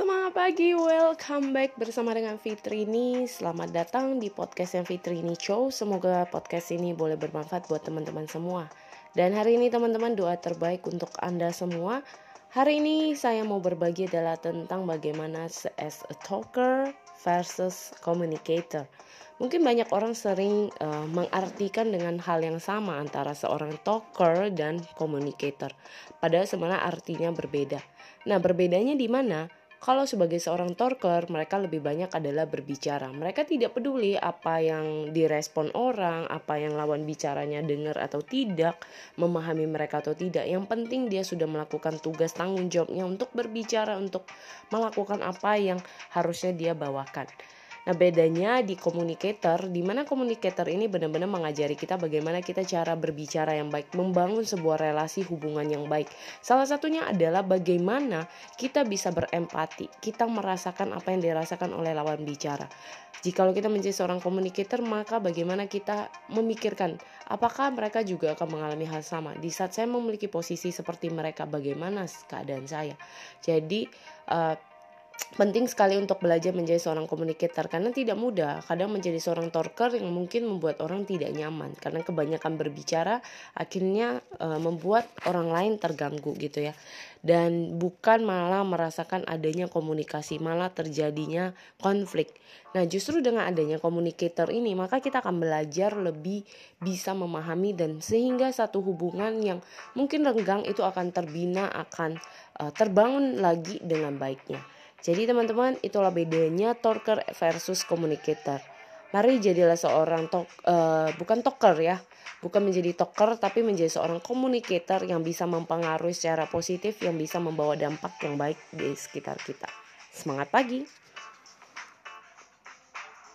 Semangat pagi, welcome back bersama dengan Fitrini Selamat datang di podcast yang Fitrini Show Semoga podcast ini boleh bermanfaat buat teman-teman semua Dan hari ini teman-teman doa terbaik untuk Anda semua Hari ini saya mau berbagi adalah tentang bagaimana as a talker versus communicator Mungkin banyak orang sering uh, mengartikan dengan hal yang sama antara seorang talker dan communicator. Padahal sebenarnya artinya berbeda. Nah, berbedanya di mana? Kalau sebagai seorang talker, mereka lebih banyak adalah berbicara. Mereka tidak peduli apa yang direspon orang, apa yang lawan bicaranya dengar atau tidak, memahami mereka atau tidak. Yang penting dia sudah melakukan tugas tanggung jawabnya untuk berbicara, untuk melakukan apa yang harusnya dia bawakan. Nah, bedanya di communicator, di mana communicator ini benar-benar mengajari kita bagaimana kita cara berbicara yang baik, membangun sebuah relasi hubungan yang baik. Salah satunya adalah bagaimana kita bisa berempati, kita merasakan apa yang dirasakan oleh lawan bicara. Jika kita menjadi seorang communicator, maka bagaimana kita memikirkan apakah mereka juga akan mengalami hal sama. Di saat saya memiliki posisi seperti mereka, bagaimana keadaan saya. Jadi, uh, penting sekali untuk belajar menjadi seorang komunikator karena tidak mudah. Kadang menjadi seorang talker yang mungkin membuat orang tidak nyaman karena kebanyakan berbicara akhirnya e, membuat orang lain terganggu gitu ya. Dan bukan malah merasakan adanya komunikasi, malah terjadinya konflik. Nah, justru dengan adanya komunikator ini, maka kita akan belajar lebih bisa memahami dan sehingga satu hubungan yang mungkin renggang itu akan terbina, akan e, terbangun lagi dengan baiknya. Jadi teman-teman itulah bedanya talker versus communicator. Mari jadilah seorang talk, uh, bukan talker ya, bukan menjadi talker tapi menjadi seorang communicator yang bisa mempengaruhi secara positif yang bisa membawa dampak yang baik di sekitar kita. Semangat pagi.